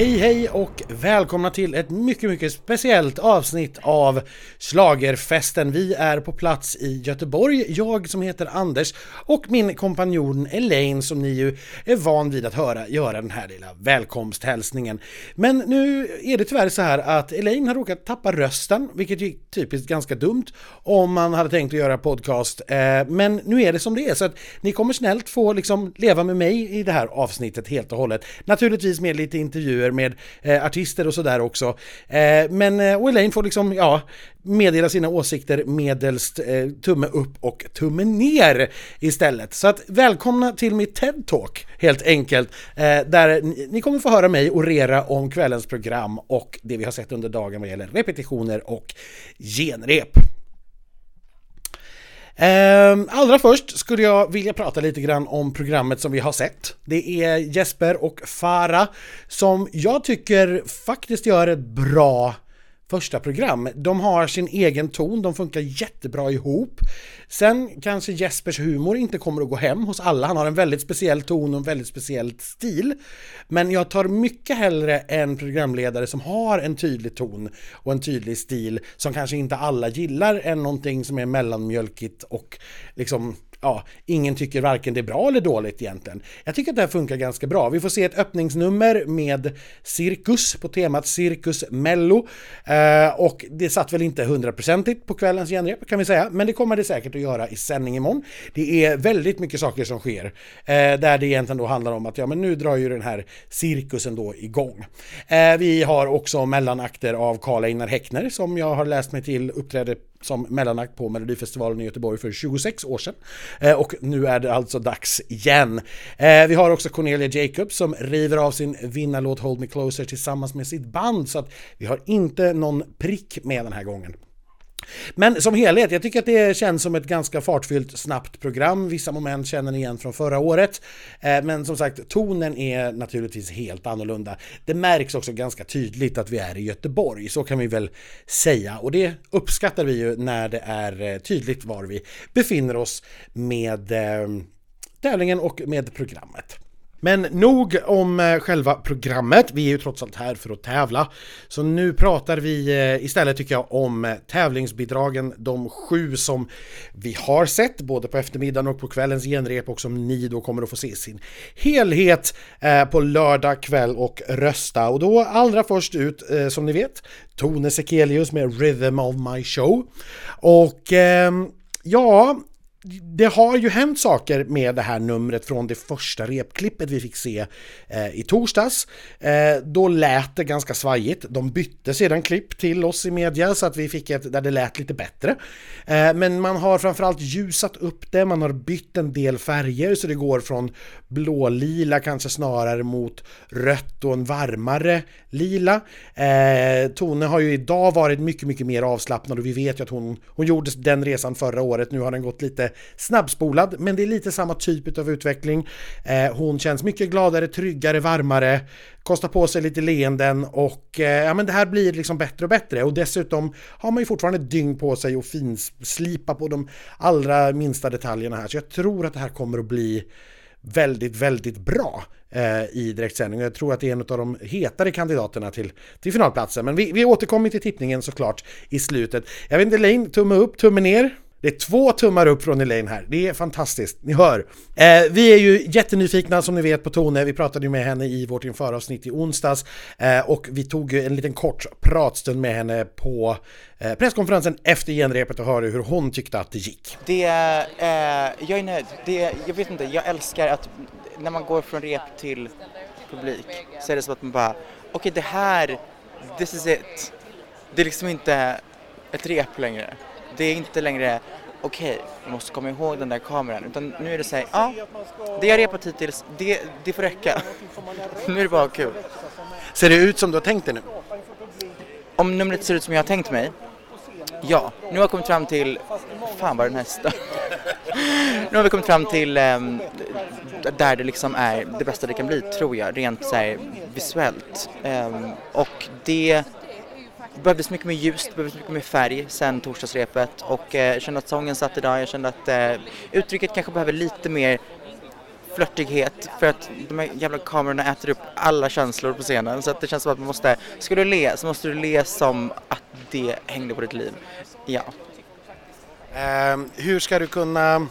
Hej hej och välkomna till ett mycket mycket speciellt avsnitt av Slagerfesten. Vi är på plats i Göteborg, jag som heter Anders och min kompanjon Elaine som ni ju är van vid att höra göra den här lilla välkomsthälsningen. Men nu är det tyvärr så här att Elaine har råkat tappa rösten, vilket är typiskt ganska dumt om man hade tänkt att göra podcast. Eh, men nu är det som det är så att ni kommer snällt få liksom leva med mig i det här avsnittet helt och hållet. Naturligtvis med lite intervjuer med eh, artister och sådär också. Eh, men eh, och Elaine får liksom, ja, meddela sina åsikter medelst eh, tumme upp och tumme ner istället. Så att välkomna till mitt TED-talk helt enkelt, eh, där ni, ni kommer få höra mig orera om kvällens program och det vi har sett under dagen vad gäller repetitioner och genrep. Ehm, allra först skulle jag vilja prata lite grann om programmet som vi har sett. Det är Jesper och Farah som jag tycker faktiskt gör ett bra första program. De har sin egen ton, de funkar jättebra ihop. Sen kanske Jespers humor inte kommer att gå hem hos alla, han har en väldigt speciell ton och en väldigt speciell stil. Men jag tar mycket hellre en programledare som har en tydlig ton och en tydlig stil som kanske inte alla gillar än någonting som är mellanmjölkigt och liksom ja, ingen tycker varken det är bra eller dåligt egentligen. Jag tycker att det här funkar ganska bra. Vi får se ett öppningsnummer med Cirkus på temat Cirkus Mello. Eh, och det satt väl inte hundraprocentigt på kvällens genrep kan vi säga, men det kommer det säkert att göra i sändning imorgon. Det är väldigt mycket saker som sker, eh, där det egentligen då handlar om att ja, men nu drar ju den här cirkusen då igång. Eh, vi har också mellanakter av Karl Einar Häckner som jag har läst mig till uppträder som mellanakt på Melodifestivalen i Göteborg för 26 år sedan. Eh, och nu är det alltså dags igen. Eh, vi har också Cornelia Jacobs som river av sin vinnarlåt Hold Me Closer tillsammans med sitt band så att vi har inte någon prick med den här gången. Men som helhet, jag tycker att det känns som ett ganska fartfyllt, snabbt program. Vissa moment känner ni igen från förra året. Eh, men som sagt, tonen är naturligtvis helt annorlunda. Det märks också ganska tydligt att vi är i Göteborg, så kan vi väl säga. Och det uppskattar vi ju när det är eh, tydligt var vi befinner oss med eh, tävlingen och med programmet. Men nog om eh, själva programmet, vi är ju trots allt här för att tävla. Så nu pratar vi eh, istället tycker jag om eh, tävlingsbidragen, de sju som vi har sett både på eftermiddagen och på kvällens genrep och som ni då kommer att få se sin helhet på lördag kväll och rösta. Och då allra först ut, som ni vet, Tone Sekelius med Rhythm of My Show. Och ehm, ja, det har ju hänt saker med det här numret från det första repklippet vi fick se eh, i torsdags. Eh, då lät det ganska svajigt. De bytte sedan klipp till oss i media så att vi fick ett där det lät lite bättre. Eh, men man har framförallt ljusat upp det, man har bytt en del färger så det går från blålila kanske snarare mot rött och en varmare lila. Eh, Tone har ju idag varit mycket, mycket mer avslappnad och vi vet ju att hon, hon gjorde den resan förra året. Nu har den gått lite snabbspolad, men det är lite samma typ av utveckling. Eh, hon känns mycket gladare, tryggare, varmare, kostar på sig lite leenden och eh, ja, men det här blir liksom bättre och bättre och dessutom har man ju fortfarande dygn på sig och finslipa på de allra minsta detaljerna här. Så jag tror att det här kommer att bli väldigt, väldigt bra eh, i direktsändning. Jag tror att det är en av de hetare kandidaterna till, till finalplatsen. Men vi, vi återkommer till tippningen såklart i slutet. Jag vet inte, Lane, tumme upp, tumme ner? Det är två tummar upp från Elaine här. Det är fantastiskt, ni hör. Eh, vi är ju jättenyfikna som ni vet på Tone. Vi pratade ju med henne i vårt införavsnitt i onsdags eh, och vi tog ju en liten kort pratstund med henne på eh, presskonferensen efter genrepet och hörde hur hon tyckte att det gick. Det, eh, jag är nöjd. Det, jag vet inte, jag älskar att när man går från rep till publik så är det som att man bara, okej okay, det här, this is it. Det är liksom inte ett rep längre. Det är inte längre, okej, okay, jag måste komma ihåg den där kameran. Utan nu är det så här, ja, det jag repat hittills, det, det får räcka. nu är det bara kul. Ser det ut som du har tänkt dig nu? Om numret ser ut som jag har tänkt mig? Ja, nu har jag kommit fram till, fan var den hästen? nu har vi kommit fram till um, där det liksom är det bästa det kan bli tror jag, rent så här, visuellt. Um, och det det behövdes mycket mer ljus, det behövdes mycket mer färg sen torsdagsrepet och eh, jag kände att sången satt idag, jag kände att eh, uttrycket kanske behöver lite mer flörtighet för att de här jävla kamerorna äter upp alla känslor på scenen så att det känns som att man måste, ska du le så måste du le som att det hängde på ditt liv. Ja. Ehm, hur ska du kunna,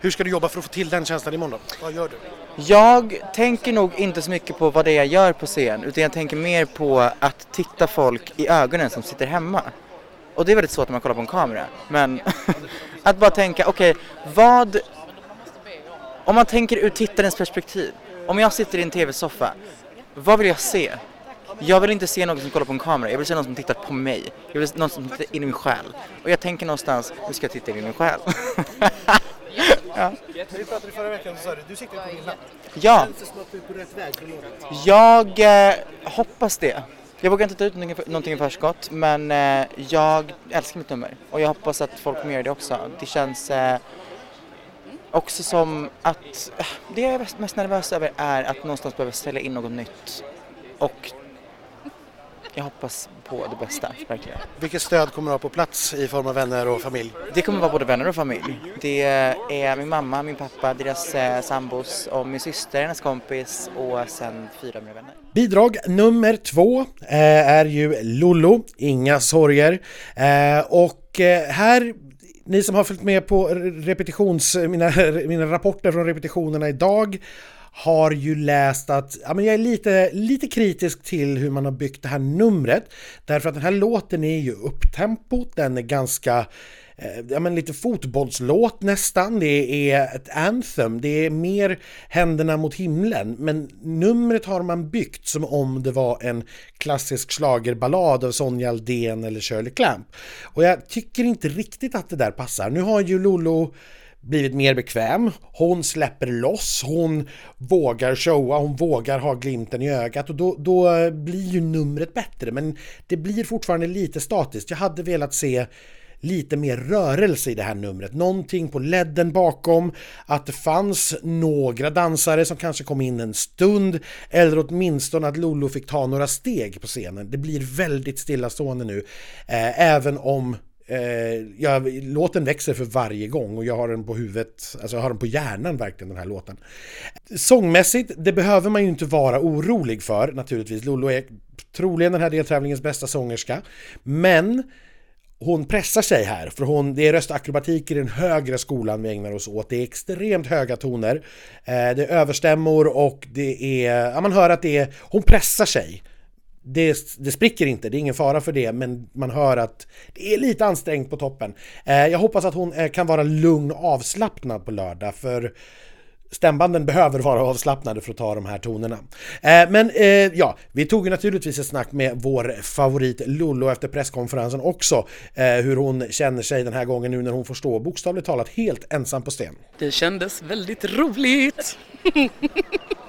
hur ska du jobba för att få till den känslan imorgon då? Vad gör du? Jag tänker nog inte så mycket på vad det är jag gör på scen utan jag tänker mer på att titta folk i ögonen som sitter hemma. Och det är väldigt svårt när man kollar på en kamera. Men att bara tänka, okej, vad... Om man tänker ur tittarens perspektiv. Om jag sitter i en tv-soffa, vad vill jag se? Jag vill inte se någon som kollar på en kamera, jag vill se någon som tittar på mig. Jag vill se någon som tittar in i min själ. Och jag tänker någonstans, nu ska jag titta in i min själ. När vi pratade förra veckan så sa du, du sitter på din lapp. Ja, Känns det som att du är på rätt väg för låten? jag eh, hoppas det. Jag vågar inte ta ut någonting, i förskott men eh, jag älskar mitt nummer och jag hoppas att folk kommer göra det också. Det känns eh, också som att eh, det jag är mest- nervös över är att någonstans behöva ställa in något nytt och jag hoppas på det bästa, verkligen. Vilket stöd kommer du ha på plats i form av vänner och familj? Det kommer vara både vänner och familj. Det är min mamma, min pappa, deras eh, sambos och min syster, hennes kompis och sen fyra mina vänner. Bidrag nummer två eh, är ju Lollo, Inga sorger. Eh, och här, ni som har följt med på repetitions, mina, mina rapporter från repetitionerna idag har ju läst att ja, men jag är lite, lite kritisk till hur man har byggt det här numret. Därför att den här låten är ju upptempot, den är ganska eh, ja, men lite fotbollslåt nästan. Det är ett anthem, det är mer händerna mot himlen. Men numret har man byggt som om det var en klassisk schlagerballad av Sonja Aldén eller Shirley Clamp. Och jag tycker inte riktigt att det där passar. Nu har ju Lolo blivit mer bekväm. Hon släpper loss, hon vågar showa, hon vågar ha glimten i ögat och då, då eh, blir ju numret bättre. Men det blir fortfarande lite statiskt. Jag hade velat se lite mer rörelse i det här numret. Någonting på ledden bakom, att det fanns några dansare som kanske kom in en stund eller åtminstone att Lolo fick ta några steg på scenen. Det blir väldigt stillastående nu, eh, även om Eh, jag, låten växer för varje gång och jag har den på huvudet, alltså jag har den på hjärnan verkligen den här låten. Sångmässigt, det behöver man ju inte vara orolig för naturligtvis. Lollo är troligen den här deltävlingens bästa sångerska. Men hon pressar sig här, för hon, det är röstakrobatik i den högre skolan vi ägnar oss åt. Det är extremt höga toner, eh, det är överstämmor och det är, ja man hör att det är, hon pressar sig det, det spricker inte, det är ingen fara för det, men man hör att det är lite ansträngt på toppen. Eh, jag hoppas att hon eh, kan vara lugn och avslappnad på lördag, för stämbanden behöver vara avslappnade för att ta de här tonerna. Eh, men eh, ja, vi tog ju naturligtvis ett snack med vår favorit Lollo efter presskonferensen också, eh, hur hon känner sig den här gången nu när hon får stå bokstavligt talat helt ensam på scen. Det kändes väldigt roligt.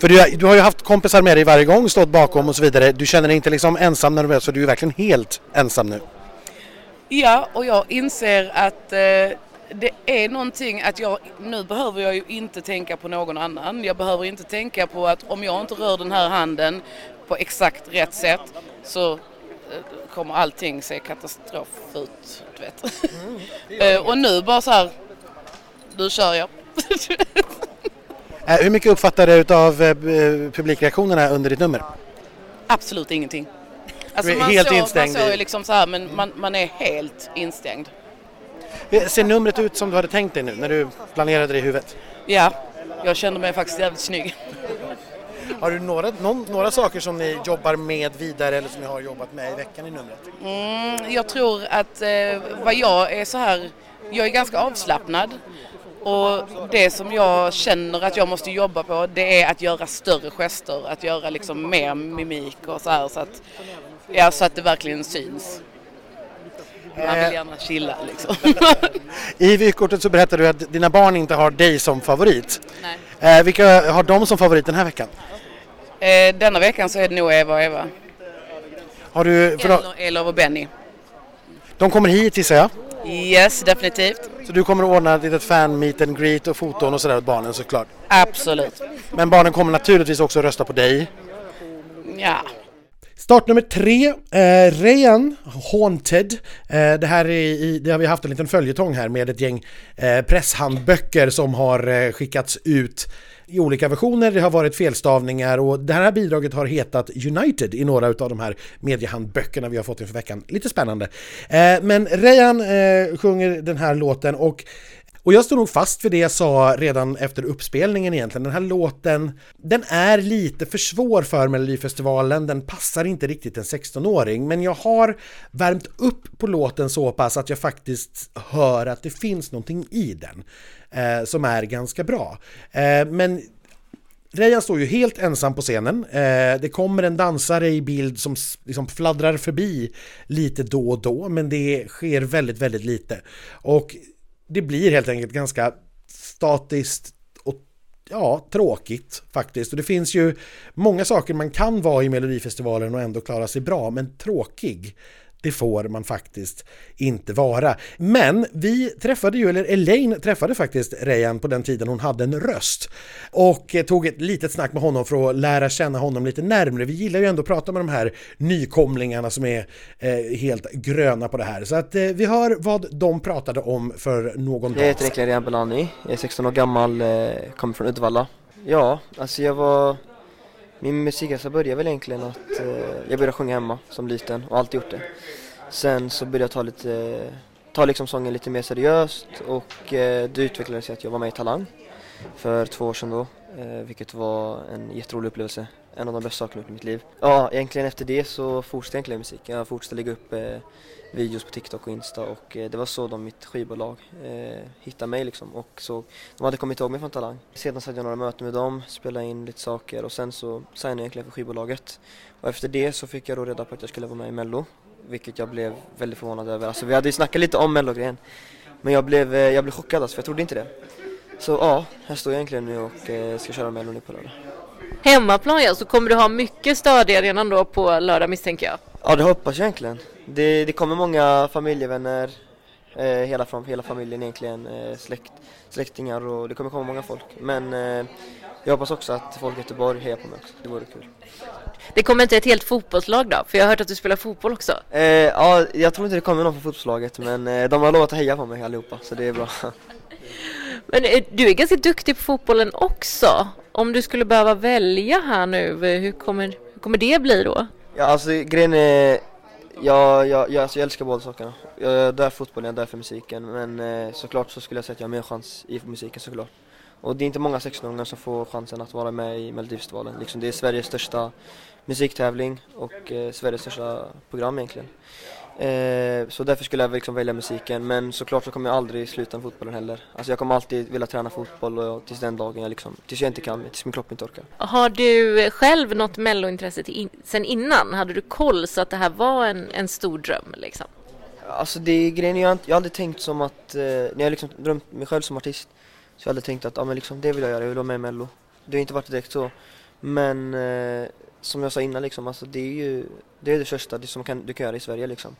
För du, du har ju haft kompisar med dig varje gång, stått bakom och så vidare. Du känner dig inte liksom ensam nervös, för du är verkligen helt ensam nu. Ja, och jag inser att eh, det är någonting att jag, nu behöver jag ju inte tänka på någon annan. Jag behöver inte tänka på att om jag inte rör den här handen på exakt rätt sätt så eh, kommer allting se katastrof ut. Du vet. Eh, och nu bara så här, nu kör jag. Eh, hur mycket uppfattar du av eh, publikreaktionerna under ditt nummer? Absolut ingenting. Alltså man helt såg, instängd Man såg liksom så här, men man, man är helt instängd. Eh, Ser numret ut som du hade tänkt dig nu när du planerade det i huvudet? Ja, jag kände mig faktiskt jävligt snygg. Har du några, någon, några saker som ni jobbar med vidare eller som ni har jobbat med i veckan i numret? Mm, jag tror att eh, vad jag är så här, jag är ganska avslappnad och det som jag känner att jag måste jobba på det är att göra större gester, att göra liksom mer mimik och så här så att, ja, så att det verkligen syns. Man vill gärna chilla liksom. I vykortet så berättar du att dina barn inte har dig som favorit. Nej. Eh, vilka har de som favorit den här veckan? Eh, denna veckan så är det nog Eva och Eva. Har du, för Eller Elof och Benny. de kommer hit gissar jag. Yes, definitivt. Så du kommer att ordna ett litet fan meet and greet och foton och sådär åt barnen såklart. Absolut. Men barnen kommer naturligtvis också att rösta på dig. Ja. Start nummer tre, eh, Rayan Haunted. Eh, det här är i, det har vi haft en liten följetong här med ett gäng eh, presshandböcker som har eh, skickats ut i olika versioner, det har varit felstavningar och det här bidraget har hetat United i några av de här mediehandböckerna vi har fått inför veckan. Lite spännande. Eh, men Rayan eh, sjunger den här låten och och jag står nog fast vid det jag sa redan efter uppspelningen egentligen. Den här låten, den är lite för svår för Melodifestivalen, den passar inte riktigt en 16-åring, men jag har värmt upp på låten så pass att jag faktiskt hör att det finns någonting i den eh, som är ganska bra. Eh, men Rejan står ju helt ensam på scenen. Eh, det kommer en dansare i bild som liksom fladdrar förbi lite då och då, men det sker väldigt, väldigt lite. Och det blir helt enkelt ganska statiskt och ja, tråkigt faktiskt. Och det finns ju många saker man kan vara i Melodifestivalen och ändå klara sig bra, men tråkig det får man faktiskt inte vara. Men vi träffade ju, eller Elaine träffade faktiskt Rejan på den tiden hon hade en röst och tog ett litet snack med honom för att lära känna honom lite närmre. Vi gillar ju ändå att prata med de här nykomlingarna som är eh, helt gröna på det här. Så att eh, vi hör vad de pratade om för någon dag Jag heter Rejan Belani, jag är 16 år gammal, eh, kommer från Uddevalla. Ja, alltså jag var min musikresa började väl egentligen att eh, jag började sjunga hemma som liten och alltid gjort det. Sen så började jag ta lite, ta liksom sången lite mer seriöst och eh, det utvecklades till att jag var med i Talang för två år sedan då, eh, vilket var en jätterolig upplevelse. En av de bästa sakerna i mitt liv. Ja, egentligen efter det så fortsatte jag egentligen musik. Jag fortsatte lägga upp eh, videos på TikTok och Insta och eh, det var så de, mitt skivbolag, eh, hittade mig liksom. Och så, de hade kommit ihåg mig från Talang. Sedan så hade jag några möten med dem, spelade in lite saker och sen så signade jag egentligen för skivbolaget. Och efter det så fick jag då reda på att jag skulle vara med i Mello, vilket jag blev väldigt förvånad över. Alltså vi hade ju snackat lite om Mello-grejen, men jag blev, eh, jag blev chockad alltså, för jag trodde inte det. Så ja, här står jag egentligen nu och eh, ska köra Mello nu på lördag. Hemmaplan ja, så kommer du ha mycket stadiarenan då på lördag misstänker jag? Ja, det hoppas jag egentligen. Det, det kommer många familjevänner, eh, hela, hela familjen egentligen, eh, släkt, släktingar och det kommer komma många folk. Men eh, jag hoppas också att folk i Göteborg hejar på mig också, det vore kul. Det kommer inte ett helt fotbollslag då? För jag har hört att du spelar fotboll också. Eh, ja, jag tror inte det kommer någon från fotbollslaget men eh, de har lovat att heja på mig allihopa så det är bra. Men du är ganska duktig på fotbollen också. Om du skulle behöva välja här nu, eh, hur kommer, hur kommer det bli då? Ja, alltså grejen är, jag, jag, jag, alltså, jag älskar båda sakerna. Jag är där för fotbollen, jag är där för musiken. Men eh, såklart så skulle jag säga att jag har mer chans i musiken såklart. Och det är inte många 16-åringar som får chansen att vara med i Melodifestivalen. Liksom, det är Sveriges största musiktävling och eh, Sveriges största program egentligen. Eh, så därför skulle jag liksom välja musiken men såklart så kommer jag aldrig sluta med fotbollen heller. Alltså jag kommer alltid vilja träna fotboll och tills den dagen jag liksom, tills jag inte kan, tills min kropp inte orkar. Har du själv något mellointresse in, sen innan? Hade du koll så att det här var en, en stor dröm liksom? Alltså det är grejen, jag har, jag har aldrig tänkt som att, eh, när jag liksom drömt mig själv som artist så jag aldrig tänkt att, ja men liksom det vill jag göra, jag vill vara med i mello. Det har inte varit direkt så. Men eh, som jag sa innan liksom, alltså det är ju det, är det största det som kan, du kan göra i Sverige liksom.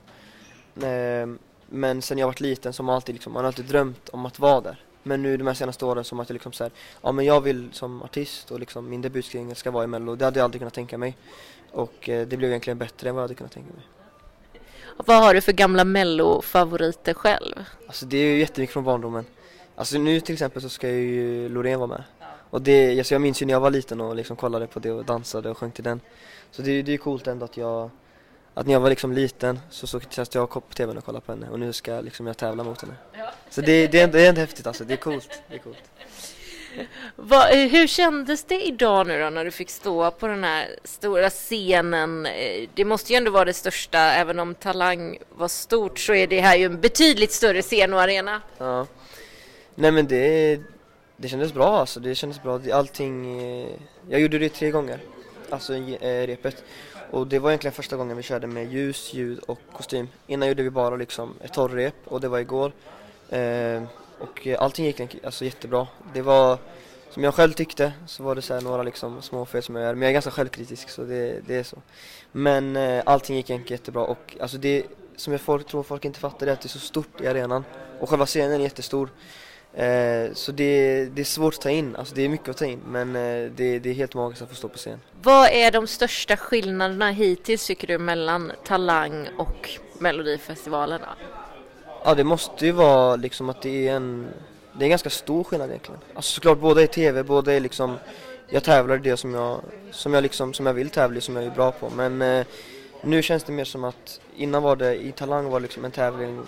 Eh, men sen jag varit liten så har man alltid, liksom, man har alltid drömt om att vara där. Men nu de här senaste åren som att jag liksom så här, ja men jag vill som artist och liksom min debutskrivning ska vara i Mello. Det hade jag aldrig kunnat tänka mig. Och eh, det blev egentligen bättre än vad jag hade kunnat tänka mig. Vad har du för gamla mello-favoriter själv? Alltså det är ju jättemycket från barndomen. Alltså nu till exempel så ska ju Loreen vara med. Och det, alltså jag minns ju när jag var liten och liksom kollade på det och dansade och sjöng till den. Så det, det är coolt ändå att jag, att när jag var liksom liten så, så satt jag på tvn och kollade på henne och nu ska liksom jag tävla mot henne. Så det, det, är ändå, det är ändå häftigt alltså, det är coolt. Det är coolt. Va, eh, hur kändes det idag nu då när du fick stå på den här stora scenen? Eh, Det måste ju ändå vara det största, även om Talang var stort så är det här ju en betydligt större scen och arena. Ja. Nej men det, det kändes bra alltså, det kändes bra. Allting, eh, jag gjorde det tre gånger, alltså eh, repet. Och det var egentligen första gången vi körde med ljus, ljud och kostym. Innan gjorde vi bara liksom ett torrrep och det var igår. Eh, och eh, allting gick alltså jättebra. Det var, som jag själv tyckte, så var det så här några liksom småfel som jag gör. Men jag är ganska självkritisk så det, det är så. Men eh, allting gick egentligen jättebra och alltså det som jag folk, tror folk inte fattar är att det är så stort i arenan. Och själva scenen är jättestor. Eh, så det, det är svårt att ta in, alltså det är mycket att ta in men eh, det, det är helt magiskt att få stå på scen. Vad är de största skillnaderna hittills tycker du mellan Talang och Melodifestivalen? Ja det måste ju vara liksom att det är en, det är en ganska stor skillnad egentligen. Alltså såklart både i TV, både i liksom, jag tävlar i det som jag, som jag liksom, som jag vill tävla i, som jag är bra på men eh, nu känns det mer som att innan var det, i Talang var det liksom en tävling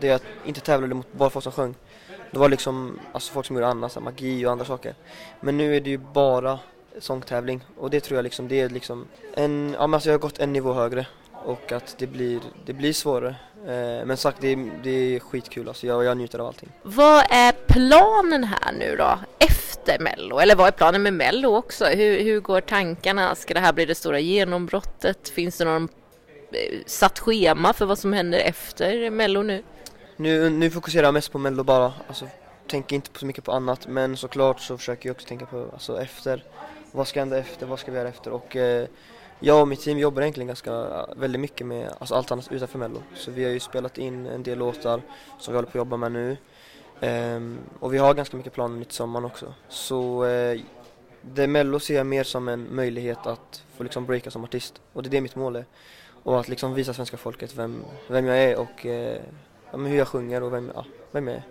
där jag inte tävlade mot bara folk som sjöng. Det var liksom alltså folk som gjorde annat, så här magi och andra saker. Men nu är det ju bara sångtävling och det tror jag liksom, det är liksom en, ja men alltså jag har gått en nivå högre och att det blir, det blir svårare. Eh, men sagt, det är, det är skitkul alltså, jag, jag njuter av allting. Vad är planen här nu då efter Mello? Eller vad är planen med Mello också? Hur, hur går tankarna? Ska det här bli det stora genombrottet? Finns det någon eh, satt schema för vad som händer efter Mello nu? Nu, nu fokuserar jag mest på Mello bara, alltså tänker inte så mycket på annat men såklart så försöker jag också tänka på alltså efter, vad ska hända efter, vad ska vi göra efter? Och eh, jag och mitt team jobbar egentligen ganska eh, väldigt mycket med alltså allt annat utanför Mello. Så vi har ju spelat in en del låtar som vi håller på att jobba med nu. Ehm, och vi har ganska mycket planer till sommaren också. Så eh, det Mello ser jag mer som en möjlighet att få liksom breaka som artist. Och det är det mitt mål är. Och att liksom visa svenska folket vem, vem jag är och eh, ja, hur jag sjunger och vem, ja, vem jag är.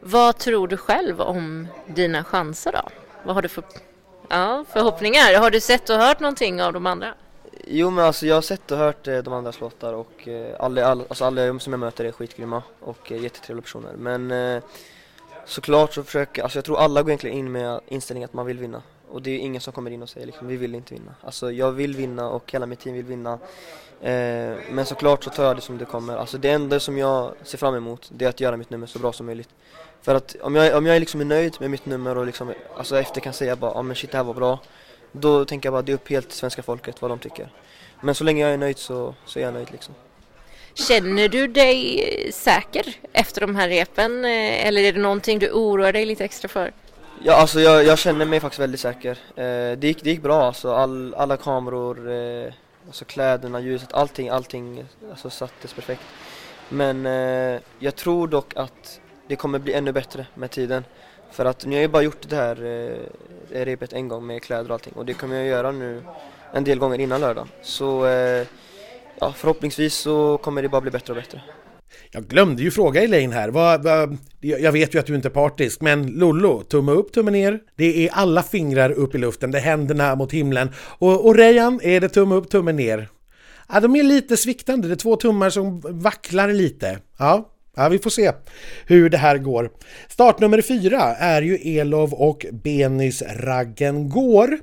Vad tror du själv om dina chanser då? Vad har du för ja, förhoppningar? Har du sett och hört någonting av de andra? Jo men alltså jag har sett och hört eh, de andras låtar och eh, alla, alla, alltså alla som jag möter är skitgrymma och eh, jättetrevliga personer men eh, såklart så försöker, alltså jag tror alla går egentligen in med inställningen att man vill vinna och det är ingen som kommer in och säger liksom vi vill inte vinna. Alltså jag vill vinna och hela mitt team vill vinna eh, men såklart så tar jag det som det kommer. Alltså det enda som jag ser fram emot det är att göra mitt nummer så bra som möjligt. För att om jag, om jag är liksom nöjd med mitt nummer och liksom, alltså efter kan säga bara, ja men shit det här var bra. Då tänker jag bara, det är upp helt till svenska folket vad de tycker. Men så länge jag är nöjd så, så är jag nöjd liksom. Känner du dig säker efter de här repen eh, eller är det någonting du oroar dig lite extra för? Ja alltså jag, jag känner mig faktiskt väldigt säker. Eh, det, gick, det gick bra alltså, All, alla kameror, eh, alltså kläderna, ljuset, allting, allting alltså, sattes perfekt. Men eh, jag tror dock att det kommer bli ännu bättre med tiden. För att nu har jag ju bara gjort det här eh, repet en gång med kläder och allting och det kommer jag göra nu en del gånger innan lördag. Så eh, ja, förhoppningsvis så kommer det bara bli bättre och bättre. Jag glömde ju fråga Elaine här. Vad, vad, jag vet ju att du inte är partisk, men Lollo, tumme upp, tumme ner. Det är alla fingrar upp i luften, det är händerna mot himlen. Och, och Rejan, är det tumme upp, tumme ner? Ja, de är lite sviktande, det är två tummar som vacklar lite. Ja, Ja, vi får se hur det här går. Startnummer fyra är ju Elov och Benis Raggen går.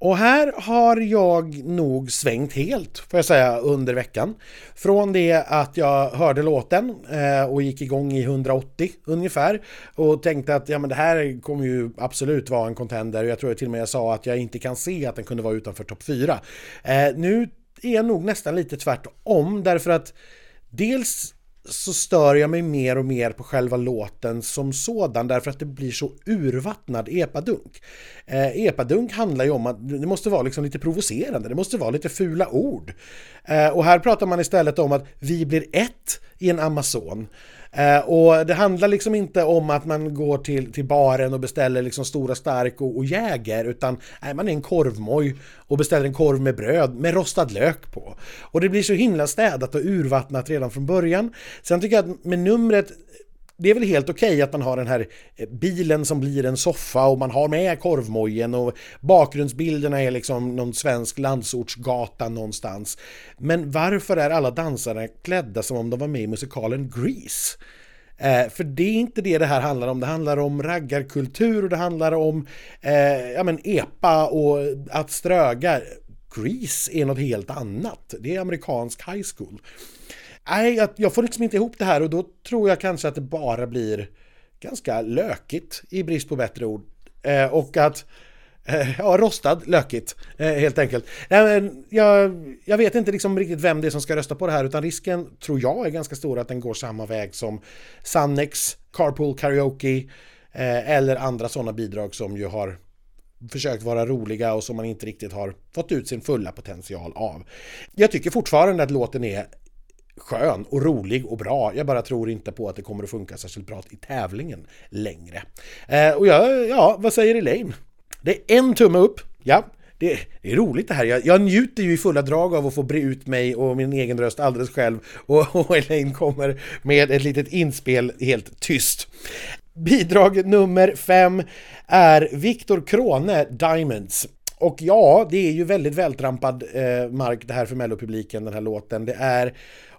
Och här har jag nog svängt helt, får jag säga, under veckan. Från det att jag hörde låten eh, och gick igång i 180 ungefär och tänkte att ja, men det här kommer ju absolut vara en contender. Jag tror till och med jag sa att jag inte kan se att den kunde vara utanför topp 4. Eh, nu är jag nog nästan lite tvärtom därför att dels så stör jag mig mer och mer på själva låten som sådan därför att det blir så urvattnad epadunk. Eh, epadunk handlar ju om att det måste vara liksom lite provocerande, det måste vara lite fula ord. Eh, och här pratar man istället om att vi blir ett i en Amazon. Eh, och det handlar liksom inte om att man går till, till baren och beställer liksom stora stark och, och jäger utan nej, man är en korvmoj och beställer en korv med bröd med rostad lök på. Och det blir så himla städat och urvattnat redan från början. Sen tycker jag att med numret det är väl helt okej okay att man har den här eh, bilen som blir en soffa och man har med korvmojen och bakgrundsbilderna är liksom någon svensk landsortsgata någonstans. Men varför är alla dansarna klädda som om de var med i musikalen Grease? Eh, för det är inte det det här handlar om. Det handlar om raggarkultur och det handlar om eh, ja, men epa och att ströga. Grease är något helt annat. Det är amerikansk high school nej, jag, jag får liksom inte ihop det här och då tror jag kanske att det bara blir ganska lökigt i brist på bättre ord. Eh, och att eh, Ja, rostad lökigt eh, helt enkelt. Jag, jag vet inte liksom riktigt vem det är som ska rösta på det här utan risken tror jag är ganska stor att den går samma väg som Sannex, Carpool Karaoke eh, eller andra sådana bidrag som ju har försökt vara roliga och som man inte riktigt har fått ut sin fulla potential av. Jag tycker fortfarande att låten är skön och rolig och bra. Jag bara tror inte på att det kommer att funka särskilt bra i tävlingen längre. Eh, och jag, ja, vad säger Elaine? Det är en tumme upp, ja. Det, det är roligt det här. Jag, jag njuter ju i fulla drag av att få bre ut mig och min egen röst alldeles själv. Och, och Elaine kommer med ett litet inspel helt tyst. Bidrag nummer fem är Viktor Krone, Diamonds. Och ja, det är ju väldigt vältrampad eh, mark det här för mellopubliken, den här låten. Det är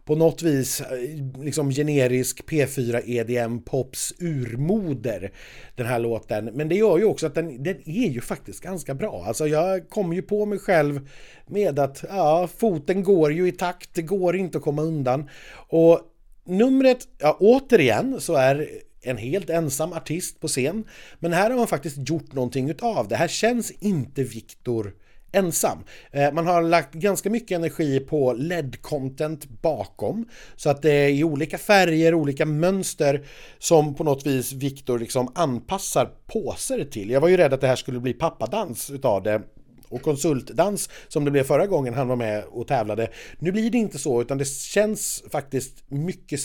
på något vis eh, liksom generisk P4 EDM pops urmoder den här låten. Men det gör ju också att den, den är ju faktiskt ganska bra. Alltså jag kommer ju på mig själv med att ja, foten går ju i takt, det går inte att komma undan. Och numret, ja återigen så är en helt ensam artist på scen. Men här har man faktiskt gjort någonting utav det. Här känns inte Viktor ensam. Eh, man har lagt ganska mycket energi på LED-content bakom så att det är i olika färger, olika mönster som på något vis Viktor liksom anpassar påser till. Jag var ju rädd att det här skulle bli pappadans utav det och konsultdans som det blev förra gången han var med och tävlade. Nu blir det inte så utan det känns faktiskt mycket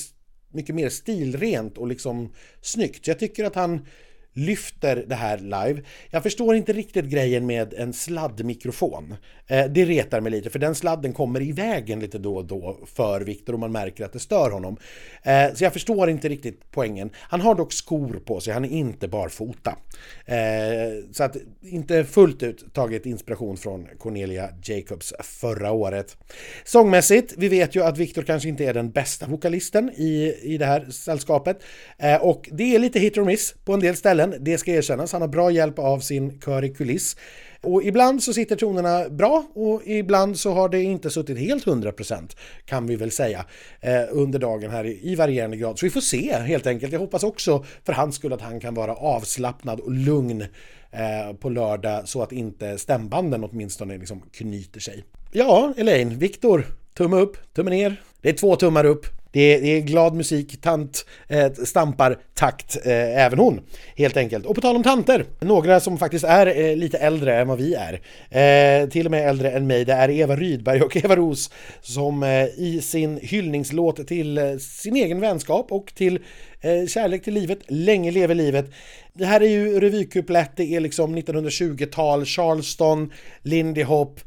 mycket mer stilrent och liksom snyggt. Jag tycker att han lyfter det här live. Jag förstår inte riktigt grejen med en sladdmikrofon. Eh, det retar mig lite för den sladden kommer i vägen lite då och då för Viktor och man märker att det stör honom. Eh, så jag förstår inte riktigt poängen. Han har dock skor på sig, han är inte barfota. Eh, så att inte fullt ut tagit inspiration från Cornelia Jacobs förra året. Sångmässigt, vi vet ju att Viktor kanske inte är den bästa vokalisten i, i det här sällskapet. Eh, och det är lite hit or miss på en del ställen, det ska erkännas. Han har bra hjälp av sin kör i kuliss. Och ibland så sitter tonerna bra och ibland så har det inte suttit helt 100% kan vi väl säga eh, under dagen här i varierande grad. Så vi får se helt enkelt. Jag hoppas också för hans skull att han kan vara avslappnad och lugn eh, på lördag så att inte stämbanden åtminstone liksom knyter sig. Ja, Elaine, Viktor, tumme upp, tumme ner. Det är två tummar upp. Det är, det är glad musik, tant eh, stampar takt, eh, även hon, helt enkelt. Och på tal om tanter, några som faktiskt är eh, lite äldre än vad vi är, eh, till och med äldre än mig, det är Eva Rydberg och Eva Ros som eh, i sin hyllningslåt till eh, sin egen vänskap och till eh, kärlek till livet, länge lever livet. Det här är ju revykuplett, det är liksom 1920-tal, Charleston, Lindy Hop,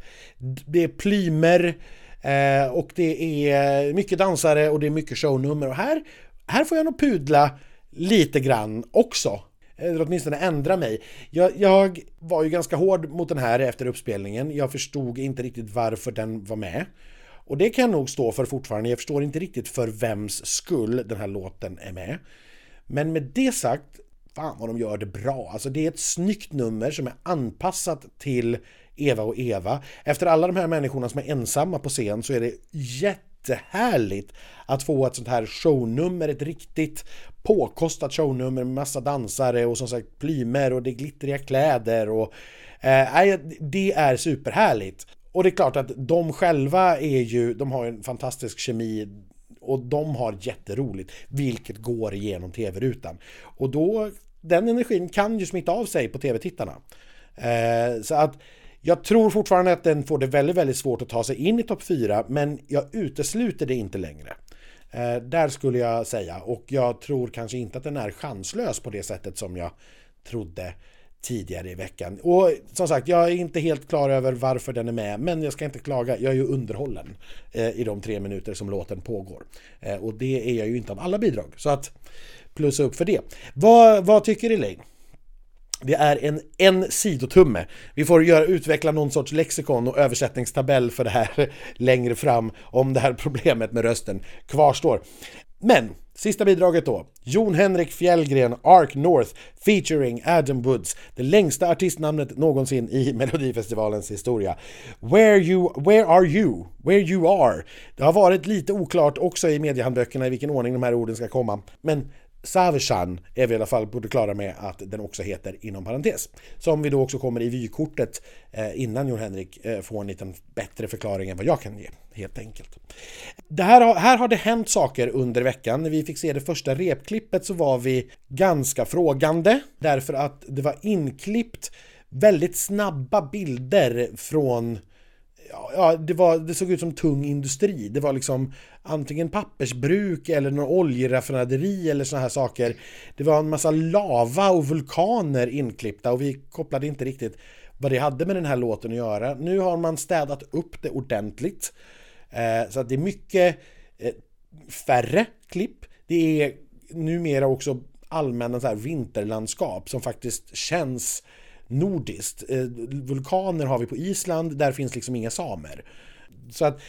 det är plymer, Eh, och det är mycket dansare och det är mycket shownummer och här, här får jag nog pudla lite grann också. Eller åtminstone ändra mig. Jag, jag var ju ganska hård mot den här efter uppspelningen. Jag förstod inte riktigt varför den var med. Och det kan jag nog stå för fortfarande. Jag förstår inte riktigt för vems skull den här låten är med. Men med det sagt, fan vad de gör det bra. Alltså det är ett snyggt nummer som är anpassat till Eva och Eva. Efter alla de här människorna som är ensamma på scen så är det jättehärligt att få ett sånt här shownummer, ett riktigt påkostat shownummer med massa dansare och som sagt plymer och det är glittriga kläder och eh, det är superhärligt. Och det är klart att de själva är ju, de har en fantastisk kemi och de har jätteroligt, vilket går igenom tv-rutan. Och då, den energin kan ju smitta av sig på tv-tittarna. Eh, så att jag tror fortfarande att den får det väldigt, väldigt svårt att ta sig in i topp 4 men jag utesluter det inte längre. Eh, där skulle jag säga och jag tror kanske inte att den är chanslös på det sättet som jag trodde tidigare i veckan. Och som sagt, jag är inte helt klar över varför den är med, men jag ska inte klaga. Jag är ju underhållen eh, i de tre minuter som låten pågår. Eh, och det är jag ju inte av alla bidrag, så att plussa upp för det. Vad, vad tycker Elaine? Det är en, en sidotumme. Vi får göra, utveckla någon sorts lexikon och översättningstabell för det här längre fram om det här problemet med rösten kvarstår. Men Sista bidraget då. Jon Henrik Fjällgren, Ark North featuring Adam Woods. Det längsta artistnamnet någonsin i Melodifestivalens historia. Where, you, where are you? Where you are? Det har varit lite oklart också i mediehandböckerna i vilken ordning de här orden ska komma. Men Saveshan är vi i alla fall på det klara med att den också heter inom parentes. Som vi då också kommer i vykortet eh, innan Jon Henrik eh, får en liten bättre förklaring än vad jag kan ge, helt enkelt. Det här, har, här har det hänt saker under veckan. När vi fick se det första repklippet så var vi ganska frågande därför att det var inklippt väldigt snabba bilder från ja, det, var, det såg ut som tung industri. Det var liksom antingen pappersbruk eller någon oljeraffinaderi eller såna här saker. Det var en massa lava och vulkaner inklippta och vi kopplade inte riktigt vad det hade med den här låten att göra. Nu har man städat upp det ordentligt. Eh, så att det är mycket eh, färre klipp. Det är numera också allmänna så här vinterlandskap som faktiskt känns nordiskt. Eh, vulkaner har vi på Island, där finns liksom inga samer. Så att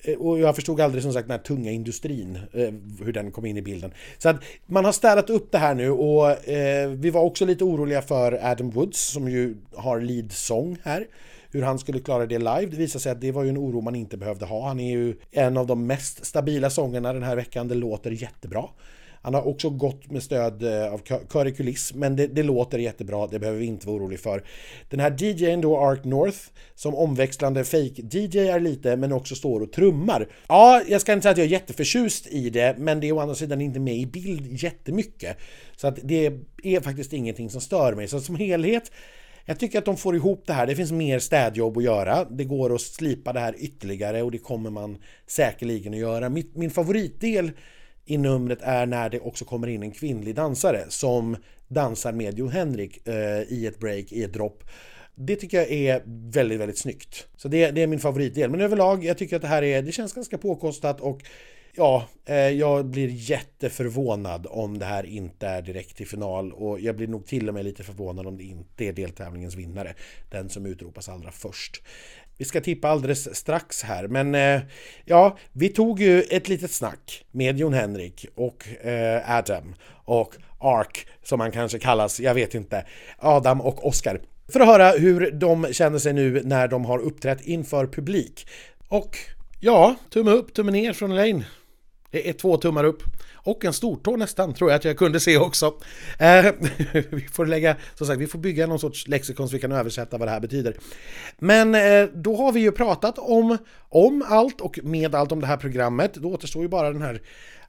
eh, och jag förstod aldrig som sagt den här tunga industrin, eh, hur den kom in i bilden. Så att man har städat upp det här nu och eh, vi var också lite oroliga för Adam Woods som ju har lead song här. Hur han skulle klara det live. Det visade sig att det var ju en oro man inte behövde ha. Han är ju en av de mest stabila sångerna den här veckan. Det låter jättebra. Han har också gått med stöd eh, av Curry Kuliss, men det, det, låter jättebra, det behöver vi inte vara oroliga för. Den här DJn då, Ark North, som omväxlande fake DJ är lite, men också står och trummar. Ja, jag ska inte säga att jag är jätteförtjust i det, men det är å andra sidan inte med i bild jättemycket. Så att det är faktiskt ingenting som stör mig. Så som helhet jag tycker att de får ihop det här. Det finns mer städjobb att göra. Det går att slipa det här ytterligare och det kommer man säkerligen att göra. Min favoritdel i numret är när det också kommer in en kvinnlig dansare som dansar med Jon Henrik eh, i ett break, i ett dropp. Det tycker jag är väldigt, väldigt snyggt. Så det, det, är min favoritdel. Men överlag, jag tycker att det här är, det känns ganska påkostat och ja, eh, jag blir jätteförvånad om det här inte är direkt till final och jag blir nog till och med lite förvånad om det inte är deltävlingens vinnare. Den som utropas allra först. Vi ska tippa alldeles strax här, men eh, ja, vi tog ju ett litet snack med Jon Henrik och eh, Adam och Ark som han kanske kallas, jag vet inte, Adam och Oscar. För att höra hur de känner sig nu när de har uppträtt inför publik. Och ja, tumme upp, tumme ner från Elaine. Det är två tummar upp. Och en stortå nästan, tror jag att jag kunde se också. Eh, vi får lägga, som sagt, vi får bygga någon sorts lexikon så vi kan översätta vad det här betyder. Men eh, då har vi ju pratat om, om allt och med allt om det här programmet. Då återstår ju bara den här,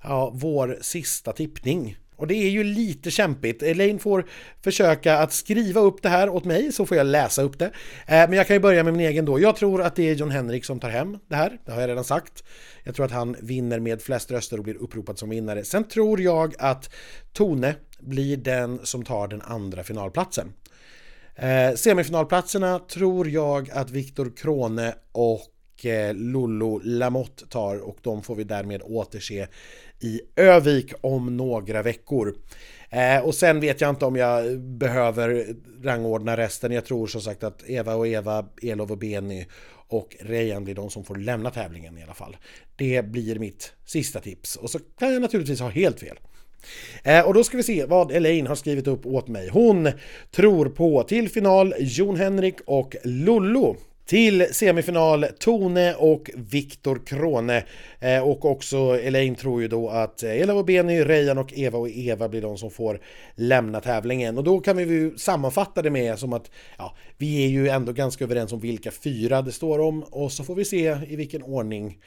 ja, vår sista tippning. Och det är ju lite kämpigt. Elaine får försöka att skriva upp det här åt mig så får jag läsa upp det. Eh, men jag kan ju börja med min egen då. Jag tror att det är John Henrik som tar hem det här. Det har jag redan sagt. Jag tror att han vinner med flest röster och blir uppropad som vinnare. Sen tror jag att Tone blir den som tar den andra finalplatsen. Eh, semifinalplatserna tror jag att Viktor Krone och eh, Lollo Lamotte tar och de får vi därmed återse i Övik om några veckor. Eh, och sen vet jag inte om jag behöver rangordna resten. Jag tror som sagt att Eva och Eva, Elov och Benny och Rejan blir de som får lämna tävlingen i alla fall. Det blir mitt sista tips och så kan jag naturligtvis ha helt fel. Eh, och då ska vi se vad Elaine har skrivit upp åt mig. Hon tror på till final Jon Henrik och Lollo. Till semifinal Tone och Viktor Krone. Eh, och också Elaine tror ju då att eh, Ela och Benny, Rejan och Eva och Eva blir de som får lämna tävlingen. Och då kan vi ju sammanfatta det med som att ja, vi är ju ändå ganska överens om vilka fyra det står om och så får vi se i vilken ordning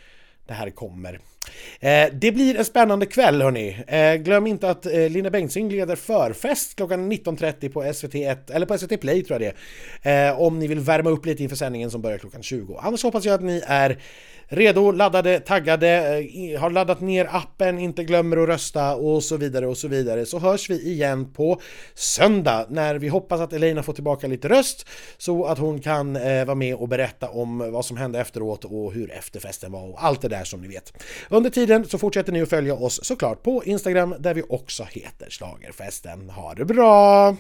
det här kommer. Eh, det blir en spännande kväll hörni. Eh, glöm inte att eh, Linda Bengtzing leder förfest klockan 19.30 på SVT1, eller på SVT Play tror jag det är. Eh, om ni vill värma upp lite inför sändningen som börjar klockan 20. Annars hoppas jag att ni är redo, laddade, taggade, eh, har laddat ner appen, inte glömmer att rösta och så vidare och så vidare. Så hörs vi igen på söndag när vi hoppas att Elena får tillbaka lite röst så att hon kan eh, vara med och berätta om vad som hände efteråt och hur efterfesten var och allt det där som ni vet. Under tiden så fortsätter ni att följa oss såklart på Instagram där vi också heter Slagerfesten. Ha det bra!